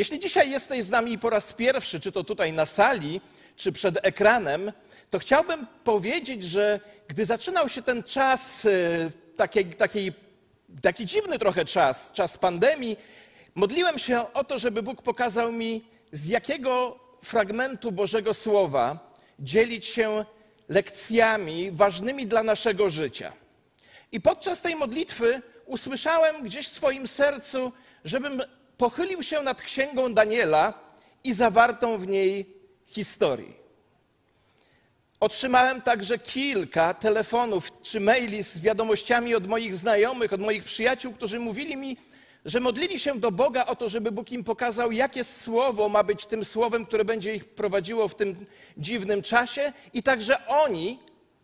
Jeśli dzisiaj jesteś z nami po raz pierwszy, czy to tutaj na sali, czy przed ekranem, to chciałbym powiedzieć, że gdy zaczynał się ten czas, e, taki, taki, taki dziwny trochę czas, czas pandemii, modliłem się o to, żeby Bóg pokazał mi, z jakiego fragmentu Bożego Słowa dzielić się lekcjami ważnymi dla naszego życia. I podczas tej modlitwy usłyszałem gdzieś w swoim sercu, żebym pochylił się nad księgą Daniela i zawartą w niej historii. Otrzymałem także kilka telefonów czy maili z wiadomościami od moich znajomych, od moich przyjaciół, którzy mówili mi, że modlili się do Boga o to, żeby Bóg im pokazał, jakie słowo ma być tym słowem, które będzie ich prowadziło w tym dziwnym czasie, i także oni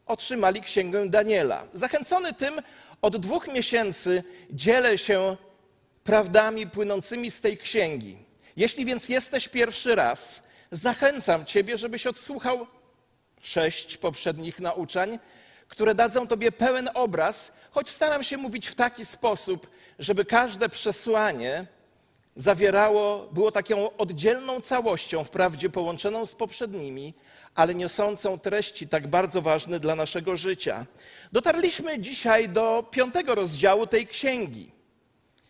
otrzymali księgę Daniela. Zachęcony tym, od dwóch miesięcy dzielę się prawdami płynącymi z tej księgi. Jeśli więc jesteś pierwszy raz, zachęcam Ciebie, żebyś odsłuchał sześć poprzednich nauczań, które dadzą Tobie pełen obraz, choć staram się mówić w taki sposób, żeby każde przesłanie zawierało, było taką oddzielną całością, wprawdzie połączoną z poprzednimi, ale niosącą treści tak bardzo ważne dla naszego życia. Dotarliśmy dzisiaj do piątego rozdziału tej księgi,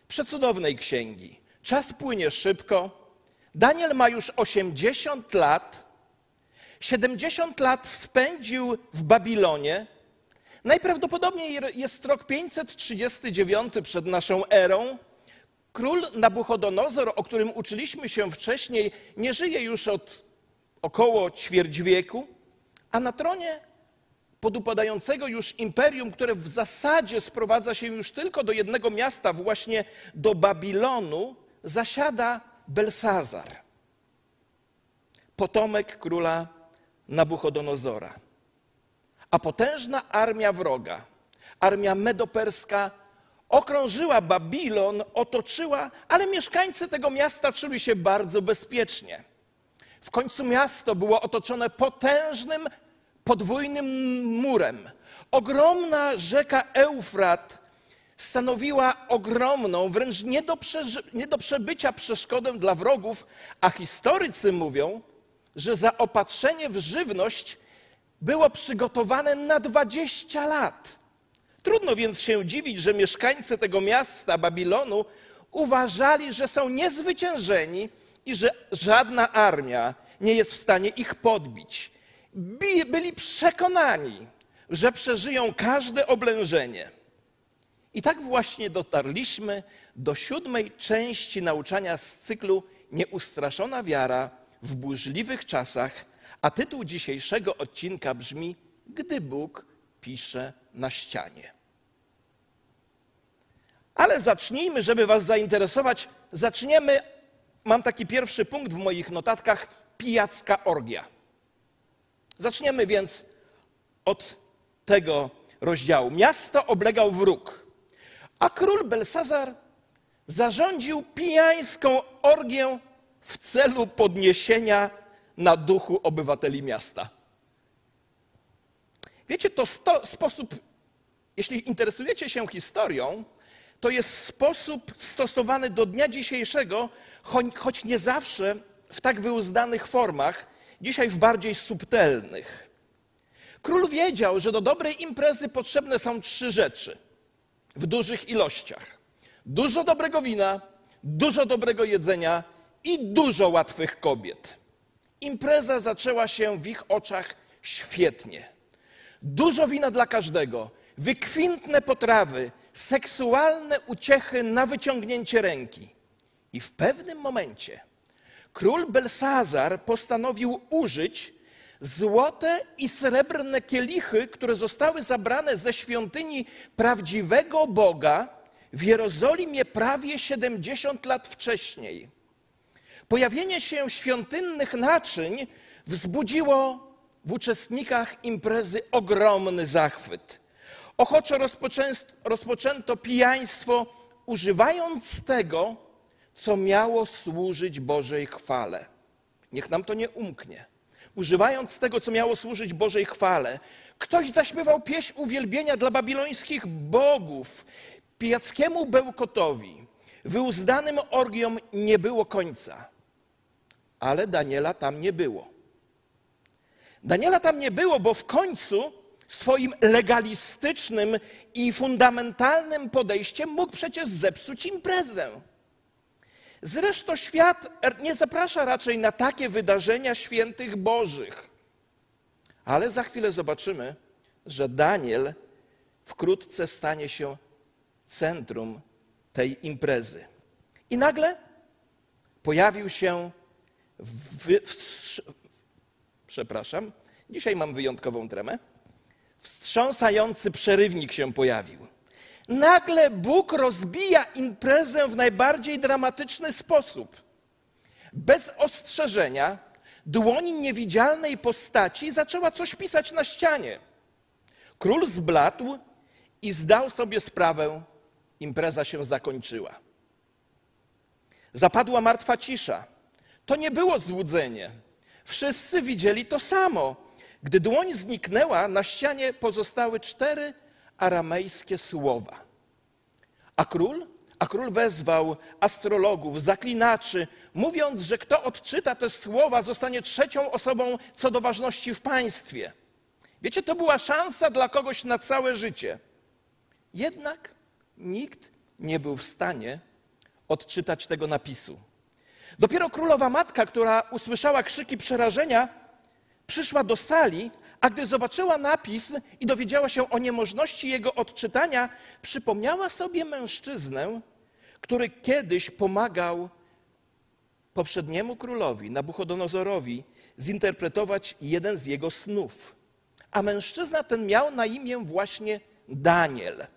przecudownej księgi. Czas płynie szybko. Daniel ma już 80 lat. 70 lat spędził w Babilonie. Najprawdopodobniej jest rok 539 przed naszą erą. Król Nabuchodonozor, o którym uczyliśmy się wcześniej, nie żyje już od około ćwierć wieku, a na tronie podupadającego już imperium, które w zasadzie sprowadza się już tylko do jednego miasta, właśnie do Babilonu, zasiada Belsazar, potomek króla Nabuchodonozora. A potężna armia wroga, armia medoperska, okrążyła Babilon, otoczyła, ale mieszkańcy tego miasta czuli się bardzo bezpiecznie. W końcu miasto było otoczone potężnym, podwójnym murem. Ogromna rzeka Eufrat stanowiła ogromną, wręcz nie do, nie do przebycia przeszkodę dla wrogów, a historycy mówią, że zaopatrzenie w żywność było przygotowane na 20 lat. Trudno więc się dziwić, że mieszkańcy tego miasta, Babilonu, uważali, że są niezwyciężeni i że żadna armia nie jest w stanie ich podbić. Byli przekonani, że przeżyją każde oblężenie. I tak właśnie dotarliśmy do siódmej części nauczania z cyklu Nieustraszona wiara w burzliwych czasach, a tytuł dzisiejszego odcinka brzmi Gdy Bóg pisze na ścianie. Ale zacznijmy, żeby Was zainteresować, zaczniemy. Mam taki pierwszy punkt w moich notatkach pijacka orgia. Zaczniemy więc od tego rozdziału. Miasto oblegał wróg, a król Belsazar zarządził pijańską orgię w celu podniesienia na duchu obywateli miasta. Wiecie, to sto, sposób, jeśli interesujecie się historią, to jest sposób stosowany do dnia dzisiejszego, choć, nie zawsze w tak wyuzdanych formach, dzisiaj w bardziej subtelnych. Król wiedział, że do dobrej imprezy potrzebne są trzy rzeczy w dużych ilościach: dużo dobrego wina, dużo dobrego jedzenia i dużo łatwych kobiet. Impreza zaczęła się w ich oczach świetnie. Dużo wina dla każdego, wykwintne potrawy, seksualne uciechy na wyciągnięcie ręki. I w pewnym momencie król Belsazar postanowił użyć złote i srebrne kielichy, które zostały zabrane ze świątyni prawdziwego Boga w Jerozolimie prawie 70 lat wcześniej. Pojawienie się świątynnych naczyń wzbudziło w uczestnikach imprezy ogromny zachwyt. Ochoczo rozpoczęto pijaństwo, używając tego, co miało służyć Bożej chwale. Niech nam to nie umknie. Używając tego, co miało służyć Bożej chwale, ktoś zaśpiewał pieśń uwielbienia dla babilońskich bogów. Pijackiemu bełkotowi, wyuzdanym orgiom nie było końca. ale Daniela tam nie było. Daniela tam nie było, bo w końcu swoim legalistycznym i fundamentalnym podejściem mógł przecież zepsuć imprezę. Zresztą świat nie zaprasza raczej na takie wydarzenia świętych Bożych. Ale za chwilę zobaczymy, że Daniel wkrótce stanie się centrum tej imprezy. I nagle pojawił się, przepraszam, dzisiaj mam wyjątkową tremę, wstrząsający przerywnik się pojawił. Nagle Bóg rozbija imprezę w najbardziej dramatyczny sposób. Bez ostrzeżenia dłoń niewidzialnej postaci zaczęła coś pisać na ścianie. Król zbladł i zdał sobie sprawę, impreza się zakończyła. Zapadła martwa cisza. To nie było złudzenie. Wszyscy widzieli to samo. Gdy dłoń zniknęła, na ścianie pozostały cztery aramejskie słowa. A król? A król wezwał astrologów, zaklinaczy, mówiąc, że kto odczyta te słowa, zostanie trzecią osobą co do ważności w państwie. Wiecie, to była szansa dla kogoś na całe życie. Jednak nikt nie był w stanie odczytać tego napisu. Dopiero królowa matka, która usłyszała krzyki przerażenia, przyszła do sali, a gdy zobaczyła napis i dowiedziała się o niemożności jego odczytania, przypomniała sobie mężczyznę, który kiedyś pomagał poprzedniemu królowi, Nabuchodonozorowi, zinterpretować jeden z jego snów. A mężczyzna ten miał na imię właśnie Daniel.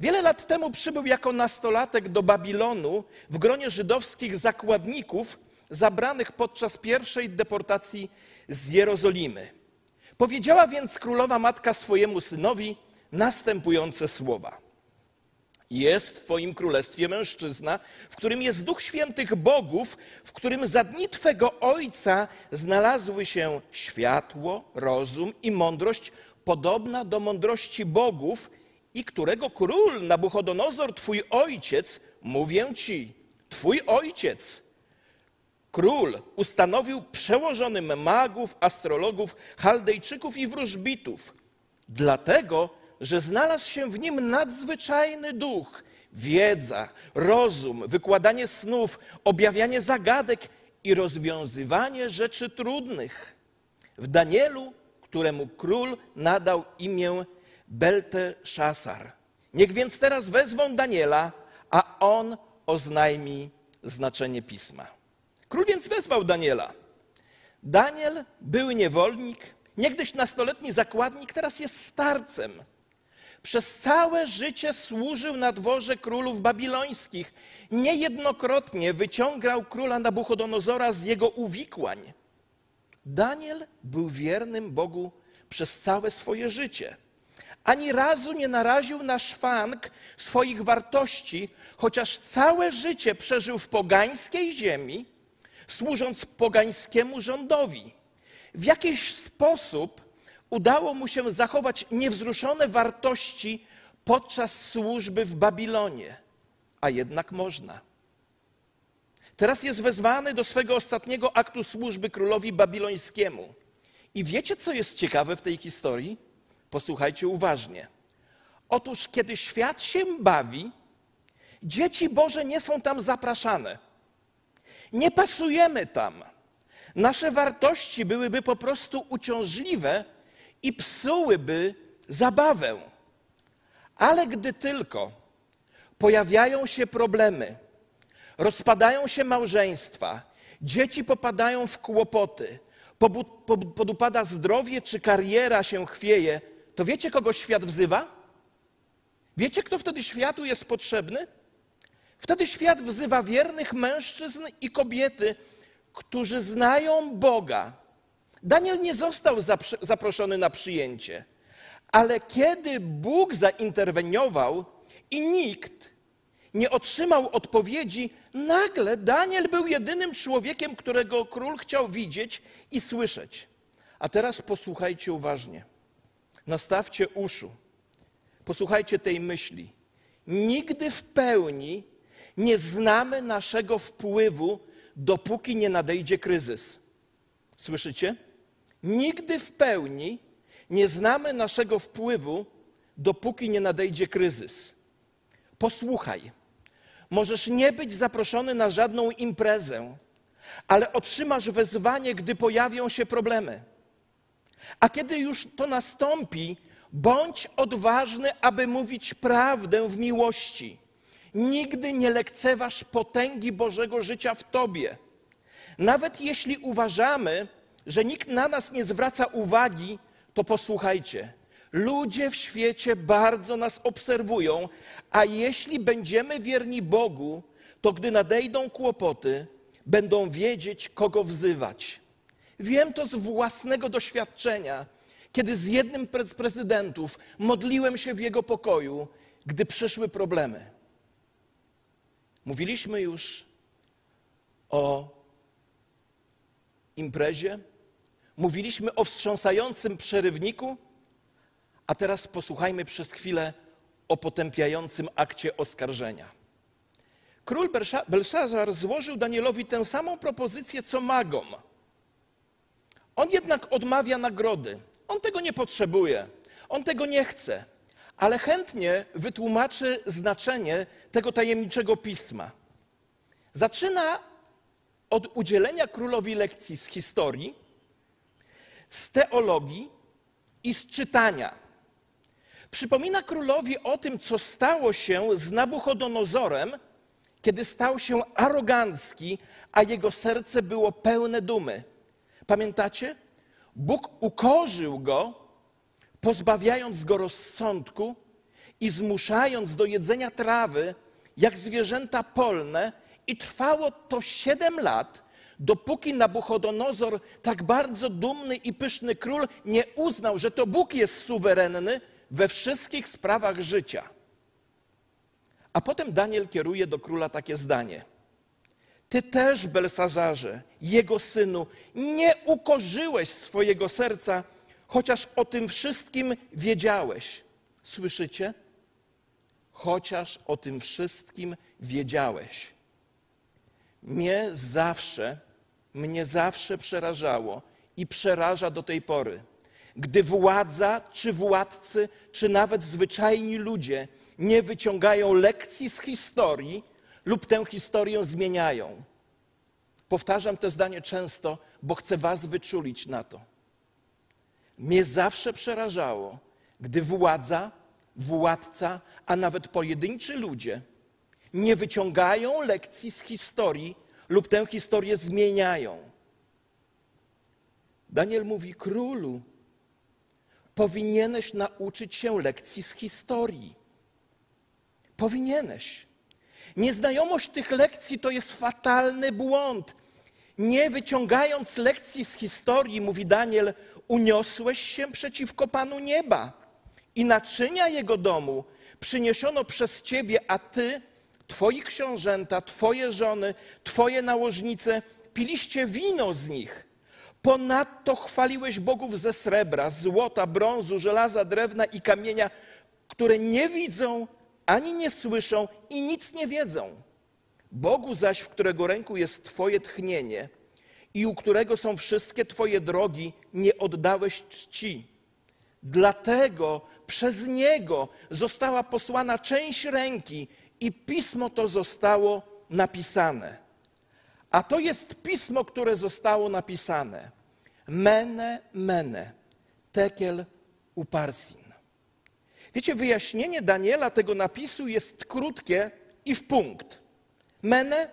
Wiele lat temu przybył jako nastolatek do Babilonu w gronie żydowskich zakładników zabranych podczas pierwszej deportacji z Jerozolimy. Powiedziała więc królowa matka swojemu synowi następujące słowa. Jest w Twoim królestwie mężczyzna, w którym jest duch świętych bogów, w którym za dni Twego ojca znalazły się światło, rozum i mądrość podobna do mądrości bogów, i którego król Nabuchodonozor, Twój ojciec, mówię Ci, Twój ojciec, król ustanowił przełożonym magów, astrologów, chaldejczyków i wróżbitów, dlatego, że znalazł się w nim nadzwyczajny duch, wiedza, rozum, wykładanie snów, objawianie zagadek i rozwiązywanie rzeczy trudnych. W Danielu, któremu król nadał imię Belteszasar. Niech więc teraz wezwą Daniela, a on oznajmi znaczenie pisma. Król więc wezwał Daniela. Daniel był niewolnik, niegdyś nastoletni zakładnik, teraz jest starcem. Przez całe życie służył na dworze królów babilońskich. Niejednokrotnie wyciągał króla Nabuchodonozora z jego uwikłań. Daniel był wiernym Bogu przez całe swoje życie. Ani razu nie naraził na szwank swoich wartości, chociaż całe życie przeżył w pogańskiej ziemi, służąc pogańskiemu rządowi. W jakiś sposób udało mu się zachować niewzruszone wartości podczas służby w Babilonie, a jednak można. Teraz jest wezwany do swego ostatniego aktu służby królowi babilońskiemu. I wiecie, co jest ciekawe w tej historii? Posłuchajcie uważnie. Otóż, kiedy świat się bawi, dzieci Boże nie są tam zapraszane. Nie pasujemy tam. Nasze wartości byłyby po prostu uciążliwe i psułyby zabawę. Ale gdy tylko pojawiają się problemy, rozpadają się małżeństwa, dzieci popadają w kłopoty, podupada zdrowie czy kariera się chwieje, to wiecie, kogo świat wzywa? Wiecie, kto wtedy światu jest potrzebny? Wtedy świat wzywa wiernych mężczyzn i kobiety, którzy znają Boga. Daniel nie został zaproszony na przyjęcie, ale kiedy Bóg zainterweniował i nikt nie otrzymał odpowiedzi, nagle Daniel był jedynym człowiekiem, którego król chciał widzieć i słyszeć. A teraz posłuchajcie uważnie. Nastawcie uszu. Posłuchajcie tej myśli. Nigdy w pełni nie znamy naszego wpływu dopóki nie nadejdzie kryzys. Słyszycie? Nigdy w pełni nie znamy naszego wpływu, dopóki nie nadejdzie kryzys. Posłuchaj, możesz nie być zaproszony na żadną imprezę, ale otrzymasz wezwanie, gdy pojawią się problemy. A kiedy już to nastąpi, bądź odważny, aby mówić prawdę w miłości. Nigdy nie lekceważ potęgi Bożego życia w tobie. Nawet jeśli uważamy, że nikt na nas nie zwraca uwagi, to posłuchajcie. Ludzie w świecie bardzo nas obserwują, a jeśli będziemy wierni Bogu, to gdy nadejdą kłopoty, będą wiedzieć, kogo wzywać. Wiem to z własnego doświadczenia, kiedy z jednym z prezydentów modliłem się w jego pokoju, gdy przyszły problemy. Mówiliśmy już o imprezie, mówiliśmy o wstrząsającym przerywniku, a teraz posłuchajmy przez chwilę o potępiającym akcie oskarżenia. Król Belszazar złożył Danielowi tę samą propozycję co magom. On jednak odmawia nagrody. On tego nie potrzebuje, on tego nie chce, ale chętnie wytłumaczy znaczenie tego tajemniczego pisma. Zaczyna od udzielenia królowi lekcji z historii, z teologii i z czytania. Przypomina królowi o tym, co stało się z Nabuchodonozorem, kiedy stał się arogancki, a jego serce było pełne dumy. Pamiętacie? Bóg ukorzył go, pozbawiając go rozsądku i zmuszając do jedzenia trawy, jak zwierzęta polne, i trwało to siedem lat, dopóki Nabuchodonozor, tak bardzo dumny i pyszny król, nie uznał, że to Bóg jest suwerenny we wszystkich sprawach życia. A potem Daniel kieruje do króla takie zdanie – ty też, Belsazarze, jego synu, nie ukorzyłeś swojego serca, chociaż o tym wszystkim wiedziałeś. Słyszycie? Chociaż o tym wszystkim wiedziałeś. Mnie zawsze, mnie zawsze przerażało i przeraża do tej pory, gdy władza, czy władcy, czy nawet zwyczajni ludzie nie wyciągają lekcji z historii, lub tę historię zmieniają. Powtarzam to zdanie często, bo chcę Was wyczulić na to. Mnie zawsze przerażało, gdy władza, władca, a nawet pojedynczy ludzie nie wyciągają lekcji z historii lub tę historię zmieniają. Daniel mówi: Królu, powinieneś nauczyć się lekcji z historii. Powinieneś. Nieznajomość tych lekcji to jest fatalny błąd. Nie wyciągając lekcji z historii, mówi Daniel, uniosłeś się przeciwko Panu nieba i naczynia jego domu przyniesiono przez ciebie, a ty, twoi książęta, twoje żony, twoje nałożnice, piliście wino z nich. Ponadto chwaliłeś bogów ze srebra, złota, brązu, żelaza, drewna i kamienia, które nie widzą, ani nie słyszą i nic nie wiedzą. Bogu zaś, w którego ręku jest Twoje tchnienie i u którego są wszystkie Twoje drogi, nie oddałeś czci. Dlatego przez Niego została posłana część ręki i pismo to zostało napisane. A to jest pismo, które zostało napisane. Mene, mene, tekel uparsin. Wiecie, wyjaśnienie Daniela tego napisu jest krótkie i w punkt. Mene,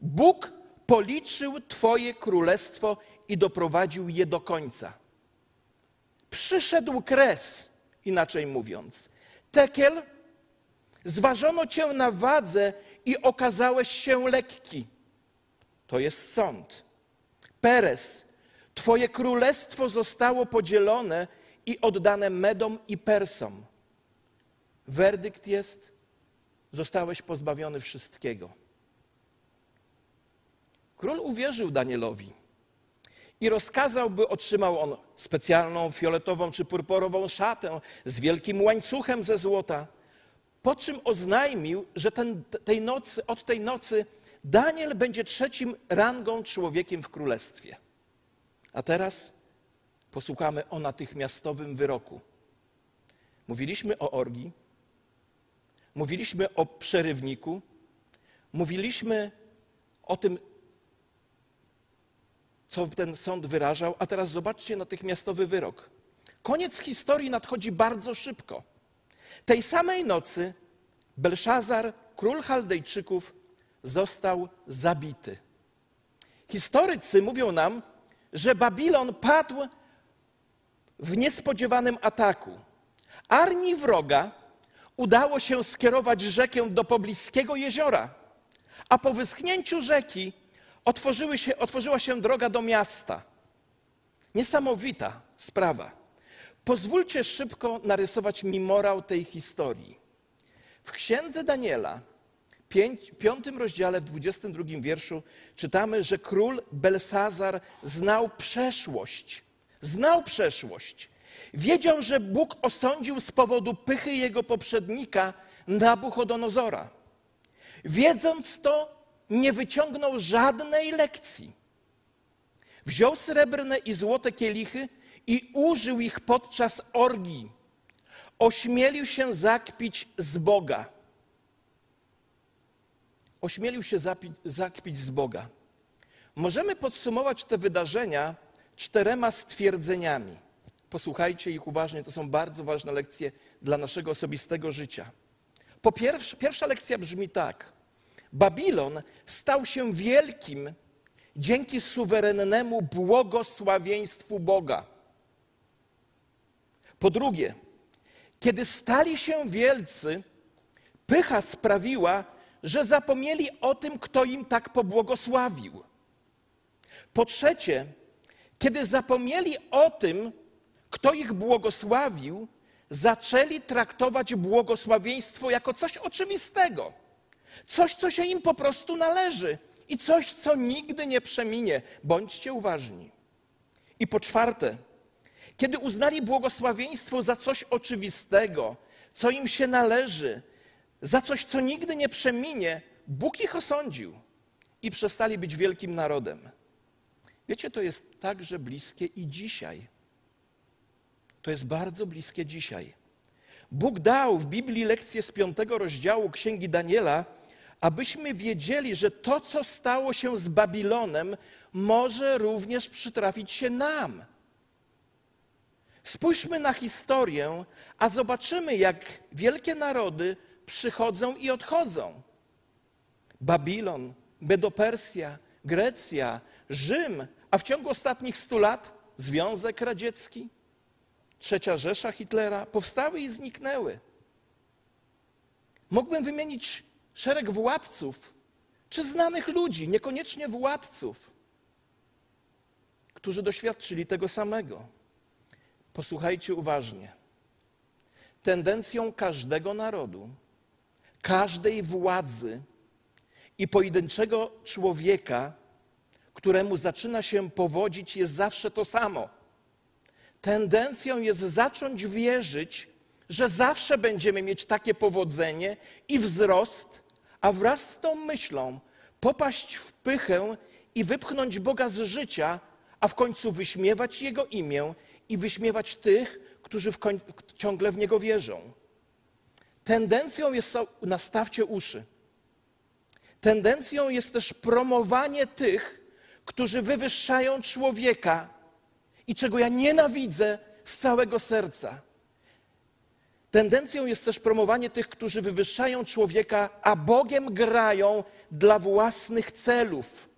Bóg policzył Twoje królestwo i doprowadził je do końca. Przyszedł kres, inaczej mówiąc. Tekel, zważono Cię na wadze i okazałeś się lekki. To jest sąd. Peres, Twoje królestwo zostało podzielone i oddane Medom i Persom. Werdykt jest: zostałeś pozbawiony wszystkiego. Król uwierzył Danielowi i rozkazał, by otrzymał on specjalną fioletową czy purpurową szatę z wielkim łańcuchem ze złota. Po czym oznajmił, że ten, tej nocy, od tej nocy Daniel będzie trzecim rangą człowiekiem w królestwie. A teraz posłuchamy o natychmiastowym wyroku. Mówiliśmy o orgi, mówiliśmy o przerywniku, mówiliśmy o tym, co ten sąd wyrażał, a teraz zobaczcie natychmiastowy wyrok. Koniec historii nadchodzi bardzo szybko. Tej samej nocy Belszazar, król Chaldejczyków, został zabity. Historycy mówią nam, że Babilon padł w niespodziewanym ataku. Armii wroga udało się skierować rzekę do pobliskiego jeziora, a po wyschnięciu rzeki otworzyły się, otworzyła się droga do miasta. Niesamowita sprawa. Pozwólcie szybko narysować mi morał tej historii. W księdze Daniela, w piątym rozdziale, w 22 wierszu, czytamy, że król Belsazar znał przeszłość. Znał przeszłość. Wiedział, że Bóg osądził z powodu pychy jego poprzednika Nabuchodonozora. Wiedząc to, nie wyciągnął żadnej lekcji. Wziął srebrne i złote kielichy i użył ich podczas orgii. Ośmielił się zakpić z Boga. Ośmielił się zakpić z Boga. Możemy podsumować te wydarzenia czterema stwierdzeniami. Posłuchajcie ich uważnie, to są bardzo ważne lekcje dla naszego osobistego życia. Po pierwsze, pierwsza lekcja brzmi tak. Babilon stał się wielkim dzięki suwerennemu błogosławieństwu Boga. Po drugie, kiedy stali się wielcy, pycha sprawiła, że zapomnieli o tym, kto im tak pobłogosławił. Po trzecie, kiedy zapomnieli o tym, kto ich błogosławił, zaczęli traktować błogosławieństwo jako coś oczywistego, coś, co się im po prostu należy i coś, co nigdy nie przeminie. Bądźcie uważni. I po czwarte, kiedy uznali błogosławieństwo za coś oczywistego, co im się należy, za coś, co nigdy nie przeminie, Bóg ich osądził i przestali być wielkim narodem. Wiecie, to jest także bliskie i dzisiaj. To jest bardzo bliskie dzisiaj. Bóg dał w Biblii lekcję z piątego rozdziału Księgi Daniela, abyśmy wiedzieli, że to, co stało się z Babilonem, może również przytrafić się nam. Spójrzmy na historię, a zobaczymy, jak wielkie narody przychodzą i odchodzą. Babilon, Medopersja, Grecja, Rzym, a w ciągu ostatnich stu lat Związek Radziecki, Trzecia Rzesza Hitlera powstały i zniknęły. Mógłbym wymienić szereg władców, czy znanych ludzi, niekoniecznie władców, którzy doświadczyli tego samego. Posłuchajcie uważnie. Tendencją każdego narodu, każdej władzy i pojedynczego człowieka, któremu zaczyna się powodzić, jest zawsze to samo. Tendencją jest zacząć wierzyć, że zawsze będziemy mieć takie powodzenie i wzrost, a wraz z tą myślą popaść w pychę i wypchnąć Boga z życia, a w końcu wyśmiewać Jego imię i wyśmiewać tych, którzy w ciągle w Niego wierzą. Tendencją jest nastawcie uszy, tendencją jest też promowanie tych, którzy wywyższają człowieka i czego ja nienawidzę z całego serca. Tendencją jest też promowanie tych, którzy wywyższają człowieka, a Bogiem grają dla własnych celów,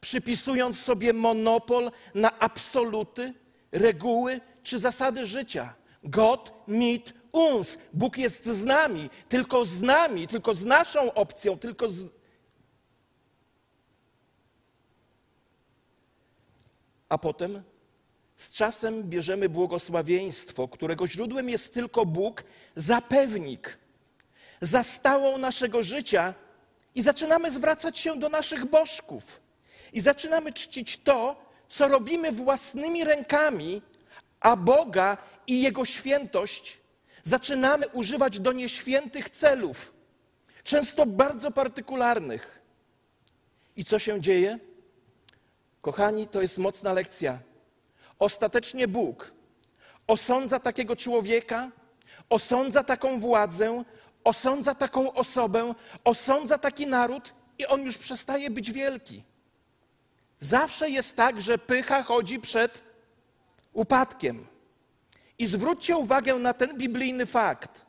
przypisując sobie monopol na absoluty, reguły czy zasady życia. God mit uns. Bóg jest z nami, tylko z nami, tylko z naszą opcją, tylko z. A potem z czasem bierzemy błogosławieństwo, którego źródłem jest tylko Bóg, za pewnik, za stałą naszego życia i zaczynamy zwracać się do naszych bożków. I zaczynamy czcić to, co robimy własnymi rękami, a Boga i Jego świętość zaczynamy używać do nieświętych celów, często bardzo partykularnych. I co się dzieje? Kochani, to jest mocna lekcja. Ostatecznie Bóg osądza takiego człowieka, osądza taką władzę, osądza taką osobę, osądza taki naród i on już przestaje być wielki. Zawsze jest tak, że pycha chodzi przed upadkiem. I zwróćcie uwagę na ten biblijny fakt.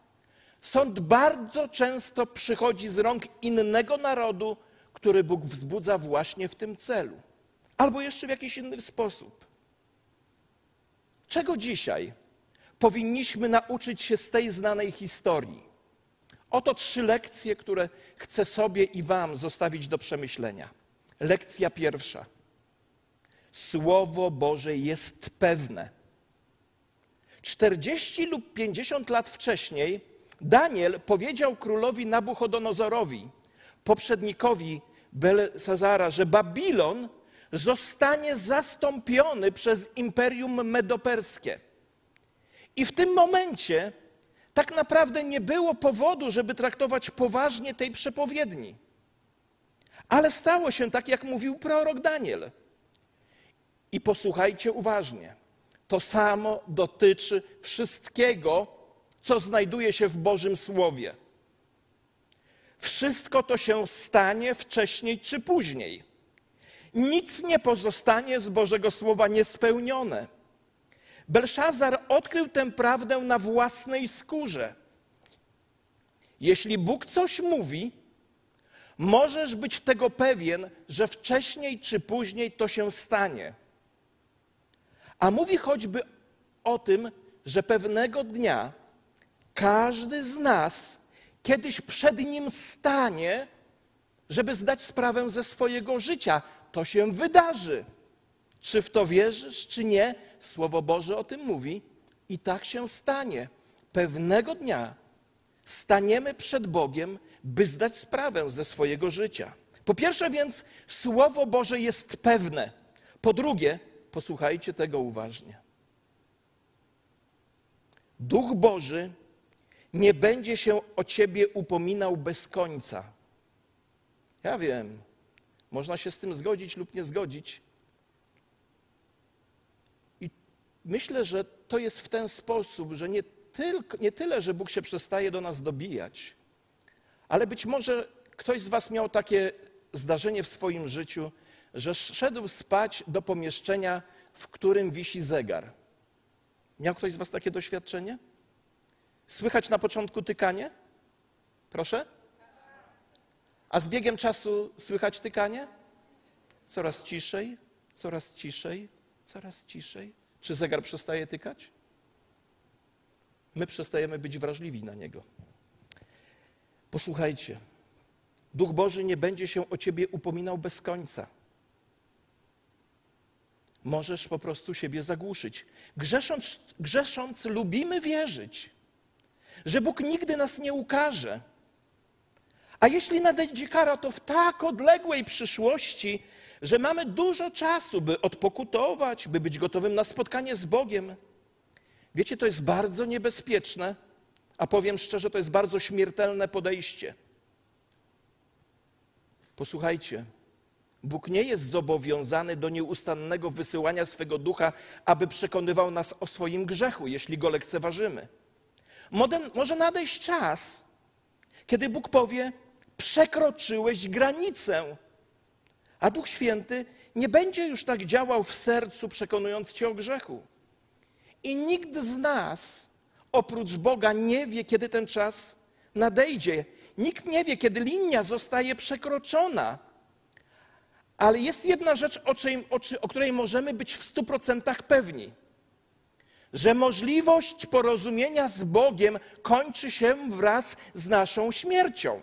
Sąd bardzo często przychodzi z rąk innego narodu, który Bóg wzbudza właśnie w tym celu, albo jeszcze w jakiś inny sposób. Czego dzisiaj powinniśmy nauczyć się z tej znanej historii? Oto trzy lekcje, które chcę sobie i Wam zostawić do przemyślenia. Lekcja pierwsza. Słowo Boże jest pewne. 40 lub 50 lat wcześniej Daniel powiedział królowi Nabuchodonozorowi, poprzednikowi Belsazara, że Babilon zostanie zastąpiony przez imperium medoperskie. I w tym momencie tak naprawdę nie było powodu, żeby traktować poważnie tej przepowiedni. Ale stało się tak, jak mówił prorok Daniel. I posłuchajcie uważnie. To samo dotyczy wszystkiego, co znajduje się w Bożym Słowie. Wszystko to się stanie wcześniej czy później. Nic nie pozostanie z Bożego Słowa niespełnione. Belszazar odkrył tę prawdę na własnej skórze. Jeśli Bóg coś mówi, możesz być tego pewien, że wcześniej czy później to się stanie. A mówi choćby o tym, że pewnego dnia każdy z nas kiedyś przed nim stanie, żeby zdać sprawę ze swojego życia. To się wydarzy. Czy w to wierzysz, czy nie? Słowo Boże o tym mówi i tak się stanie. Pewnego dnia staniemy przed Bogiem, by zdać sprawę ze swojego życia. Po pierwsze więc, Słowo Boże jest pewne. Po drugie, posłuchajcie tego uważnie. Duch Boży nie będzie się o ciebie upominał bez końca. Ja wiem, można się z tym zgodzić lub nie zgodzić. I myślę, że to jest w ten sposób, że nie, tylko, nie tyle, że Bóg się przestaje do nas dobijać, ale być może ktoś z Was miał takie zdarzenie w swoim życiu, że szedł spać do pomieszczenia, w którym wisi zegar. Miał ktoś z Was takie doświadczenie? Słychać na początku tykanie? Proszę? A z biegiem czasu słychać tykanie? Coraz ciszej, coraz ciszej, coraz ciszej. Czy zegar przestaje tykać? My przestajemy być wrażliwi na niego. Posłuchajcie, Duch Boży nie będzie się o ciebie upominał bez końca. Możesz po prostu siebie zagłuszyć. Grzesząc, grzesząc lubimy wierzyć, że Bóg nigdy nas nie ukaże. A jeśli nadejdzie kara, to w tak odległej przyszłości, że mamy dużo czasu, by odpokutować, by być gotowym na spotkanie z Bogiem. Wiecie, to jest bardzo niebezpieczne, a powiem szczerze, to jest bardzo śmiertelne podejście. Posłuchajcie, Bóg nie jest zobowiązany do nieustannego wysyłania swego ducha, aby przekonywał nas o swoim grzechu, jeśli go lekceważymy. Może nadejść czas, kiedy Bóg powie: Przekroczyłeś granicę, a Duch Święty nie będzie już tak działał w sercu, przekonując cię o grzechu. I nikt z nas, oprócz Boga, nie wie, kiedy ten czas nadejdzie. Nikt nie wie, kiedy linia zostaje przekroczona. Ale jest jedna rzecz, o, czym, o, o której możemy być w stu procentach pewni. Że możliwość porozumienia z Bogiem kończy się wraz z naszą śmiercią.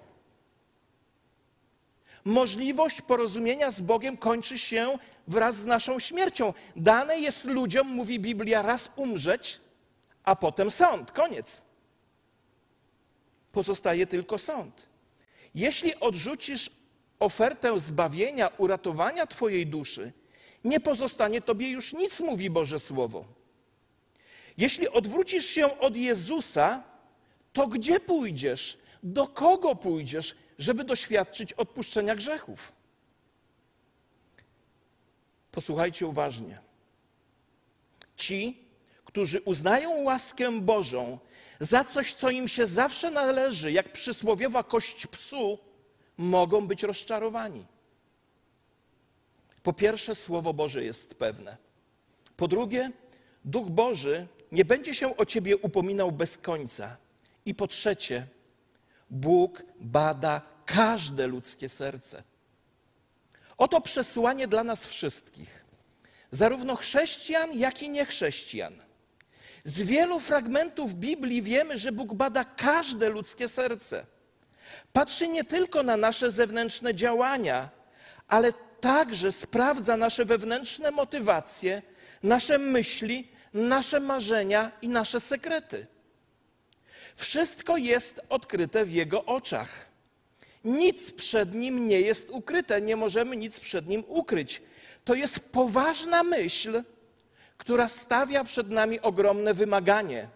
Możliwość porozumienia z Bogiem kończy się wraz z naszą śmiercią. Dane jest ludziom, mówi Biblia, raz umrzeć, a potem sąd. Koniec. Pozostaje tylko sąd. Jeśli odrzucisz ofertę zbawienia, uratowania Twojej duszy, nie pozostanie Tobie już nic, mówi Boże Słowo. Jeśli odwrócisz się od Jezusa, to gdzie pójdziesz? Do kogo pójdziesz, żeby doświadczyć odpuszczenia grzechów? Posłuchajcie uważnie. Ci, którzy uznają łaskę Bożą za coś, co im się zawsze należy, jak przysłowiowa kość psu, mogą być rozczarowani. Po pierwsze, Słowo Boże jest pewne. Po drugie, Duch Boży nie będzie się o ciebie upominał bez końca. I po trzecie, Bóg bada każde ludzkie serce. Oto przesłanie dla nas wszystkich, zarówno chrześcijan, jak i niechrześcijan. Z wielu fragmentów Biblii wiemy, że Bóg bada każde ludzkie serce. Patrzy nie tylko na nasze zewnętrzne działania, ale także sprawdza nasze wewnętrzne motywacje, nasze myśli, nasze marzenia i nasze sekrety. Wszystko jest odkryte w Jego oczach. Nic przed Nim nie jest ukryte, nie możemy nic przed Nim ukryć. To jest poważna myśl, która stawia przed nami ogromne wymaganie.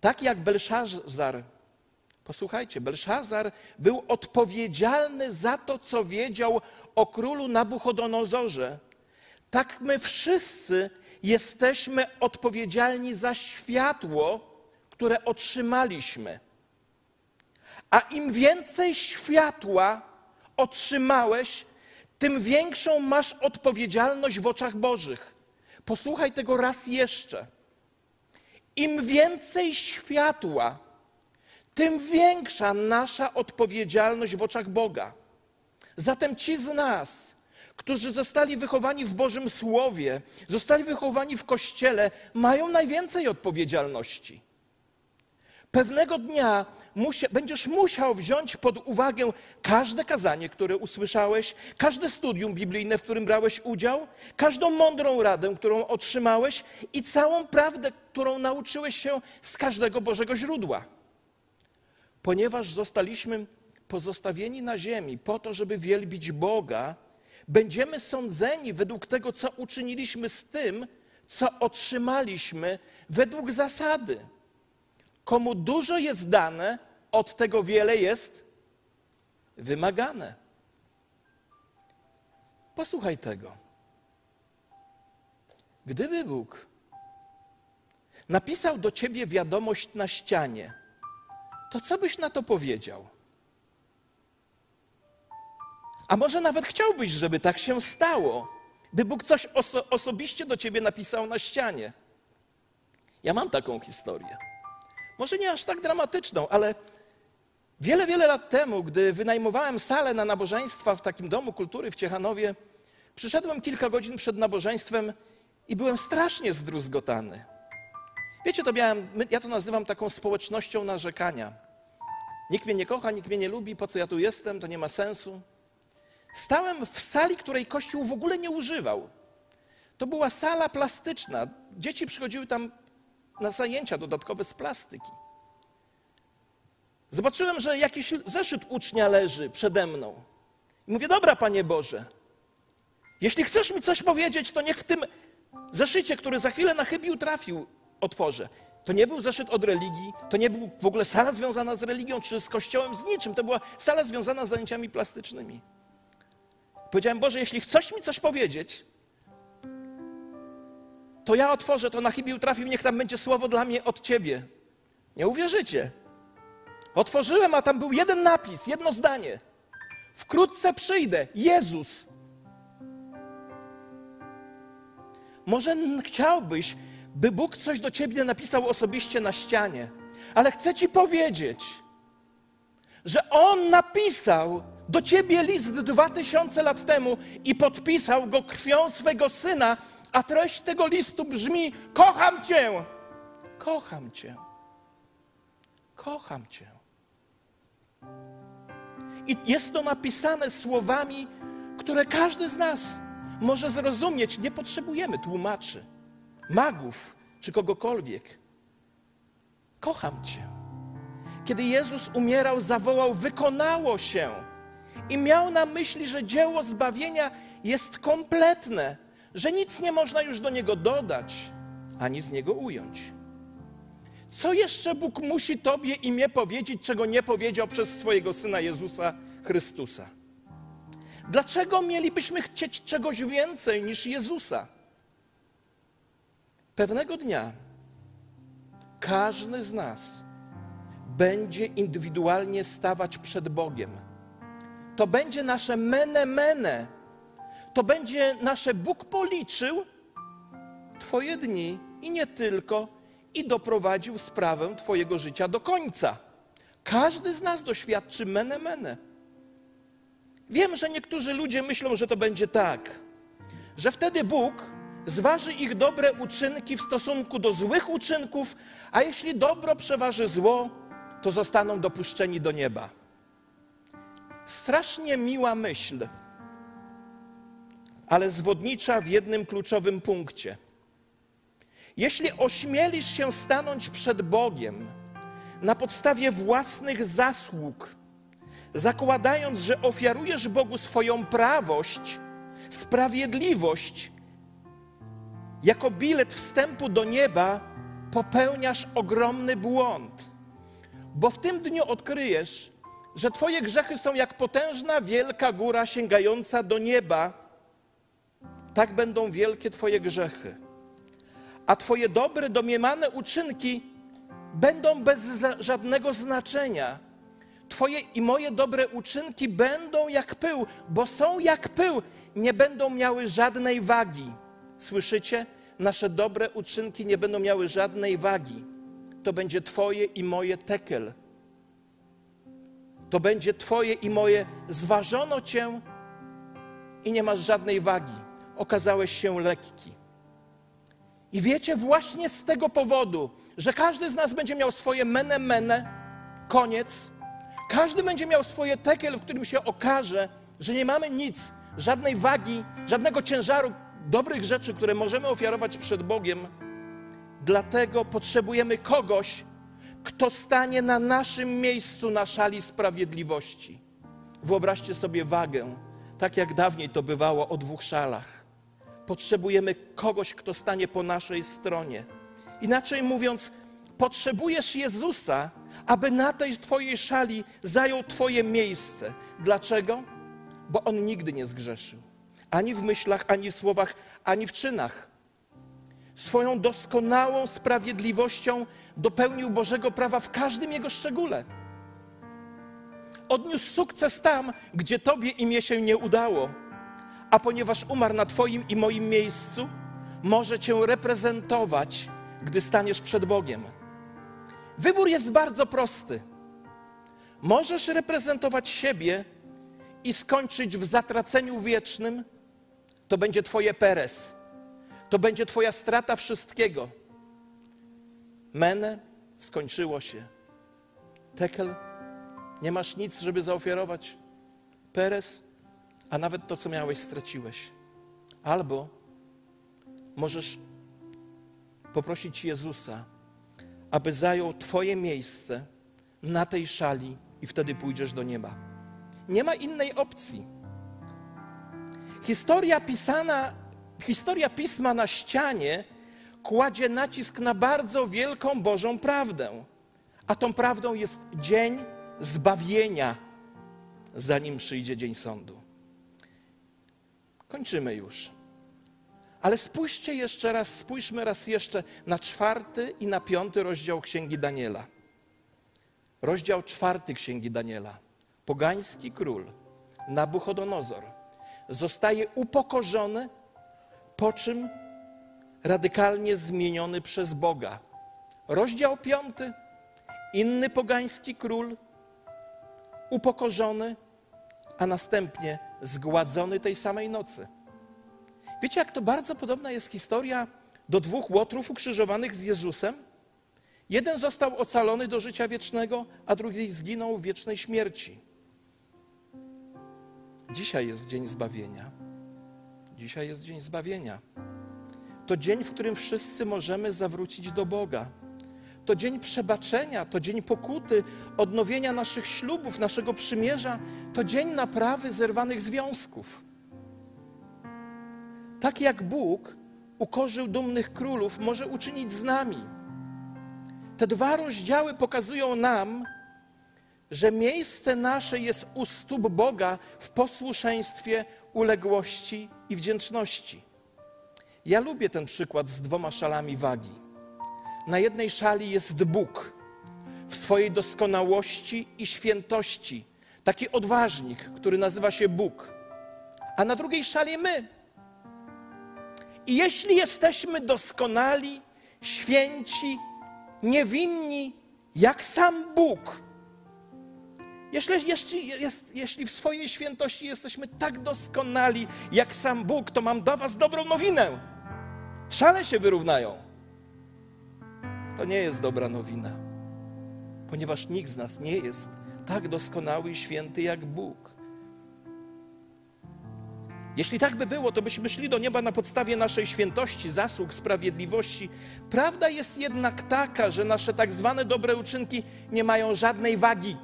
Tak jak Belszazar, posłuchajcie, Belszazar był odpowiedzialny za to, co wiedział o królu Nabuchodonozorze. Tak my wszyscy jesteśmy odpowiedzialni za światło, które otrzymaliśmy. A im więcej światła otrzymałeś, tym większą masz odpowiedzialność w oczach Bożych. Posłuchaj tego raz jeszcze. Im więcej światła, tym większa nasza odpowiedzialność w oczach Boga. Zatem ci z nas, którzy zostali wychowani w Bożym Słowie, zostali wychowani w Kościele, mają najwięcej odpowiedzialności. Pewnego dnia musia, będziesz musiał wziąć pod uwagę każde kazanie, które usłyszałeś, każde studium biblijne, w którym brałeś udział, każdą mądrą radę, którą otrzymałeś i całą prawdę, którą nauczyłeś się z każdego Bożego źródła. Ponieważ zostaliśmy pozostawieni na ziemi po to, żeby wielbić Boga, będziemy sądzeni według tego, co uczyniliśmy z tym, co otrzymaliśmy według zasady. Komu dużo jest dane, od tego wiele jest wymagane. Posłuchaj tego. Gdyby Bóg napisał do ciebie wiadomość na ścianie, to co byś na to powiedział? A może nawet chciałbyś, żeby tak się stało, by Bóg coś oso osobiście do ciebie napisał na ścianie. Ja mam taką historię. Może nie aż tak dramatyczną, ale wiele, wiele lat temu, gdy wynajmowałem salę na nabożeństwa w takim domu kultury w Ciechanowie, przyszedłem kilka godzin przed nabożeństwem i byłem strasznie zdruzgotany. Wiecie, to miałem, ja to nazywam taką społecznością narzekania. Nikt mnie nie kocha, nikt mnie nie lubi, po co ja tu jestem, to nie ma sensu. Stałem w sali, której Kościół w ogóle nie używał. To była sala plastyczna. Dzieci przychodziły tam na zajęcia dodatkowe z plastyki. Zobaczyłem, że jakiś zeszyt ucznia leży przede mną. I mówię, dobra, Panie Boże, jeśli chcesz mi coś powiedzieć, to niech w tym zeszycie, który za chwilę na chybił trafił, otworzę. To nie był zeszyt od religii, to nie był w ogóle sala związana z religią czy z kościołem, z niczym. To była sala związana z zajęciami plastycznymi. Powiedziałem, Boże, jeśli chcesz mi coś powiedzieć, to ja otworzę to na chybił trafił, niech tam będzie słowo dla mnie od Ciebie. Nie uwierzycie. Otworzyłem, a tam był jeden napis, jedno zdanie. Wkrótce przyjdę, Jezus. Może chciałbyś, by Bóg coś do ciebie napisał osobiście na ścianie, ale chcę ci powiedzieć, że On napisał do ciebie list dwa tysiące lat temu i podpisał go krwią swego syna, a treść tego listu brzmi: Kocham cię, kocham cię, kocham cię. I jest to napisane słowami, które każdy z nas może zrozumieć. Nie potrzebujemy tłumaczy, magów czy kogokolwiek. Kocham Cię. Kiedy Jezus umierał, zawołał: Wykonało się. I miał na myśli, że dzieło zbawienia jest kompletne, że nic nie można już do niego dodać ani z niego ująć. Co jeszcze Bóg musi Tobie i mnie powiedzieć, czego nie powiedział przez swojego syna Jezusa Chrystusa? Dlaczego mielibyśmy chcieć czegoś więcej niż Jezusa? Pewnego dnia każdy z nas będzie indywidualnie stawać przed Bogiem. To będzie nasze mene mene. To będzie nasze Bóg policzył Twoje dni i nie tylko, i doprowadził sprawę Twojego życia do końca. Każdy z nas doświadczy mene mene. Wiem, że niektórzy ludzie myślą, że to będzie tak, że wtedy Bóg zważy ich dobre uczynki w stosunku do złych uczynków, a jeśli dobro przeważy zło, to zostaną dopuszczeni do nieba. Strasznie miła myśl, ale zwodnicza w jednym kluczowym punkcie. Jeśli ośmielisz się stanąć przed Bogiem na podstawie własnych zasług, zakładając, że ofiarujesz Bogu swoją prawość, sprawiedliwość, jako bilet wstępu do nieba, popełniasz ogromny błąd. Bo w tym dniu odkryjesz, że Twoje grzechy są jak potężna, wielka góra sięgająca do nieba. Tak będą wielkie Twoje grzechy. A Twoje dobre, domniemane uczynki będą bez żadnego znaczenia. Twoje i moje dobre uczynki będą jak pył, bo są jak pył, nie będą miały żadnej wagi. Słyszycie? Nasze dobre uczynki nie będą miały żadnej wagi. To będzie Twoje i moje tekel. To będzie Twoje i moje zważono Cię i nie masz żadnej wagi. Okazałeś się lekki. I wiecie, właśnie z tego powodu, że każdy z nas będzie miał swoje mene mene, koniec, każdy będzie miał swoje tekel, w którym się okaże, że nie mamy nic, żadnej wagi, żadnego ciężaru dobrych rzeczy, które możemy ofiarować przed Bogiem. Dlatego potrzebujemy kogoś, kto stanie na naszym miejscu na szali sprawiedliwości. Wyobraźcie sobie wagę, tak jak dawniej to bywało o dwóch szalach. Potrzebujemy kogoś, kto stanie po naszej stronie. Inaczej mówiąc, potrzebujesz Jezusa, aby na tej Twojej szali zajął Twoje miejsce. Dlaczego? Bo On nigdy nie zgrzeszył. Ani w myślach, ani w słowach, ani w czynach. Swoją doskonałą sprawiedliwością dopełnił Bożego prawa w każdym jego szczególe. Odniósł sukces tam, gdzie Tobie i mnie się nie udało. A ponieważ umarł na Twoim i moim miejscu, może Cię reprezentować, gdy staniesz przed Bogiem. Wybór jest bardzo prosty. Możesz reprezentować siebie i skończyć w zatraceniu wiecznym, to będzie Twoje peres. To będzie Twoja strata wszystkiego. Mene skończyło się. Tekel, nie masz nic, żeby zaofiarować. Peres, a nawet to, co miałeś, straciłeś. Albo możesz poprosić Jezusa, aby zajął Twoje miejsce na tej szali i wtedy pójdziesz do nieba. Nie ma innej opcji. Historia pisana, historia pisma na ścianie kładzie nacisk na bardzo wielką Bożą prawdę. A tą prawdą jest dzień zbawienia, zanim przyjdzie dzień sądu. Kończymy już. Ale spójrzcie jeszcze raz, spójrzmy raz jeszcze na czwarty i na piąty rozdział Księgi Daniela. Rozdział czwarty Księgi Daniela. Pogański król Nabuchodonozor zostaje upokorzony, po czym radykalnie zmieniony przez Boga. Rozdział piąty. Inny pogański król, upokorzony, a następnie zgładzony tej samej nocy. Wiecie, jak to bardzo podobna jest historia do dwóch łotrów ukrzyżowanych z Jezusem? Jeden został ocalony do życia wiecznego, a drugi zginął w wiecznej śmierci. Dzisiaj jest dzień zbawienia. Dzisiaj jest dzień zbawienia. To dzień, w którym wszyscy możemy zawrócić do Boga. To dzień przebaczenia, to dzień pokuty, odnowienia naszych ślubów, naszego przymierza, to dzień naprawy zerwanych związków. Tak jak Bóg ukorzył dumnych królów, może uczynić z nami. Te dwa rozdziały pokazują nam, że miejsce nasze jest u stóp Boga w posłuszeństwie, uległości i wdzięczności. Ja lubię ten przykład z dwoma szalami wagi. Na jednej szali jest Bóg w swojej doskonałości i świętości, taki odważnik, który nazywa się Bóg, a na drugiej szali my. I jeśli jesteśmy doskonali, święci, niewinni, jak sam Bóg, jeśli, jeśli, jest, jeśli w swojej świętości jesteśmy tak doskonali jak sam Bóg, to mam do Was dobrą nowinę. Szale się wyrównają. To nie jest dobra nowina, ponieważ nikt z nas nie jest tak doskonały i święty jak Bóg. Jeśli tak by było, to byśmy szli do nieba na podstawie naszej świętości, zasług, sprawiedliwości. Prawda jest jednak taka, że nasze tak zwane dobre uczynki nie mają żadnej wagi.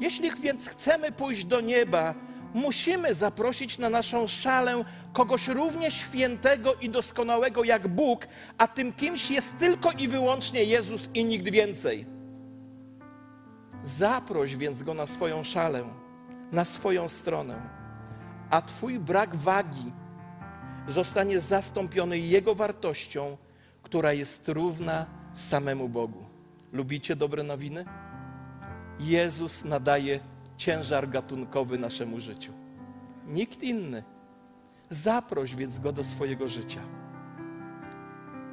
Jeśli więc chcemy pójść do nieba, musimy zaprosić na naszą szalę kogoś równie świętego i doskonałego jak Bóg, a tym kimś jest tylko i wyłącznie Jezus i nikt więcej. Zaproś więc go na swoją szalę, na swoją stronę, a Twój brak wagi zostanie zastąpiony Jego wartością, która jest równa samemu Bogu. Lubicie dobre nowiny? Jezus nadaje ciężar gatunkowy naszemu życiu. Nikt inny. Zaproś więc go do swojego życia.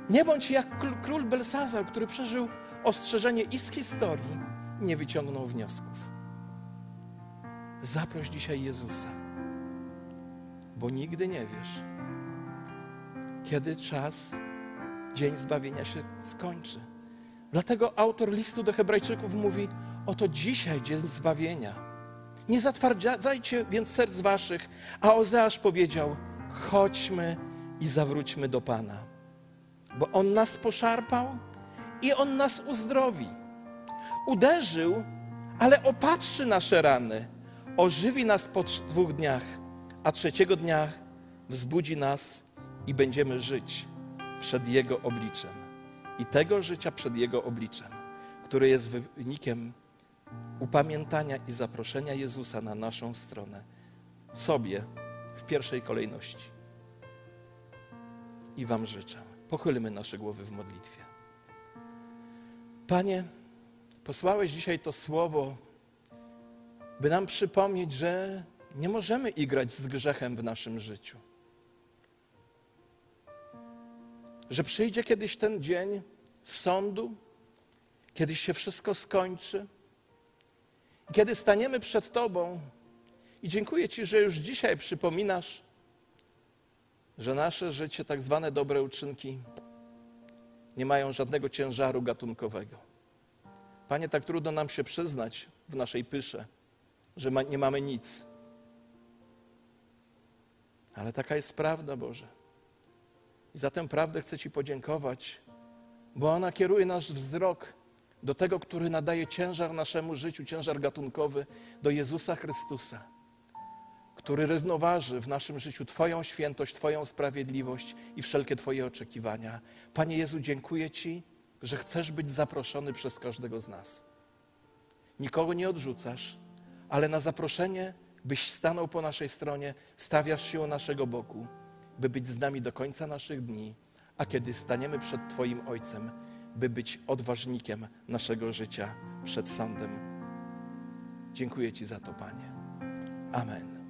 Nie bądź jak król Belsazar, który przeżył ostrzeżenie i z historii nie wyciągnął wniosków. Zaproś dzisiaj Jezusa, bo nigdy nie wiesz, kiedy czas, dzień zbawienia się skończy. Dlatego autor listu do Hebrajczyków mówi: Oto dzisiaj dzień zbawienia. Nie zatwardzajcie więc serc waszych, a Ozeasz powiedział: Chodźmy i zawróćmy do Pana, bo On nas poszarpał i On nas uzdrowi. Uderzył, ale opatrzy nasze rany, ożywi nas po dwóch dniach, a trzeciego dnia wzbudzi nas i będziemy żyć przed Jego obliczem. I tego życia przed Jego obliczem, które jest wynikiem upamiętania i zaproszenia Jezusa na naszą stronę, sobie w pierwszej kolejności. I Wam życzę. Pochylmy nasze głowy w modlitwie. Panie, posłałeś dzisiaj to słowo, by nam przypomnieć, że nie możemy igrać z grzechem w naszym życiu. Że przyjdzie kiedyś ten dzień sądu, kiedyś się wszystko skończy kiedy staniemy przed Tobą i dziękuję Ci, że już dzisiaj przypominasz, że nasze życie, tak zwane dobre uczynki, nie mają żadnego ciężaru gatunkowego. Panie, tak trudno nam się przyznać w naszej pysze, że ma, nie mamy nic. Ale taka jest prawda, Boże. I za tę prawdę chcę Ci podziękować, bo ona kieruje nasz wzrok do tego, który nadaje ciężar naszemu życiu, ciężar gatunkowy, do Jezusa Chrystusa, który równoważy w naszym życiu Twoją świętość, Twoją sprawiedliwość i wszelkie Twoje oczekiwania. Panie Jezu, dziękuję Ci, że chcesz być zaproszony przez każdego z nas. Nikogo nie odrzucasz, ale na zaproszenie, byś stanął po naszej stronie, stawiasz się u naszego boku, by być z nami do końca naszych dni, a kiedy staniemy przed Twoim Ojcem, by być odważnikiem naszego życia przed sądem. Dziękuję Ci za to, Panie. Amen.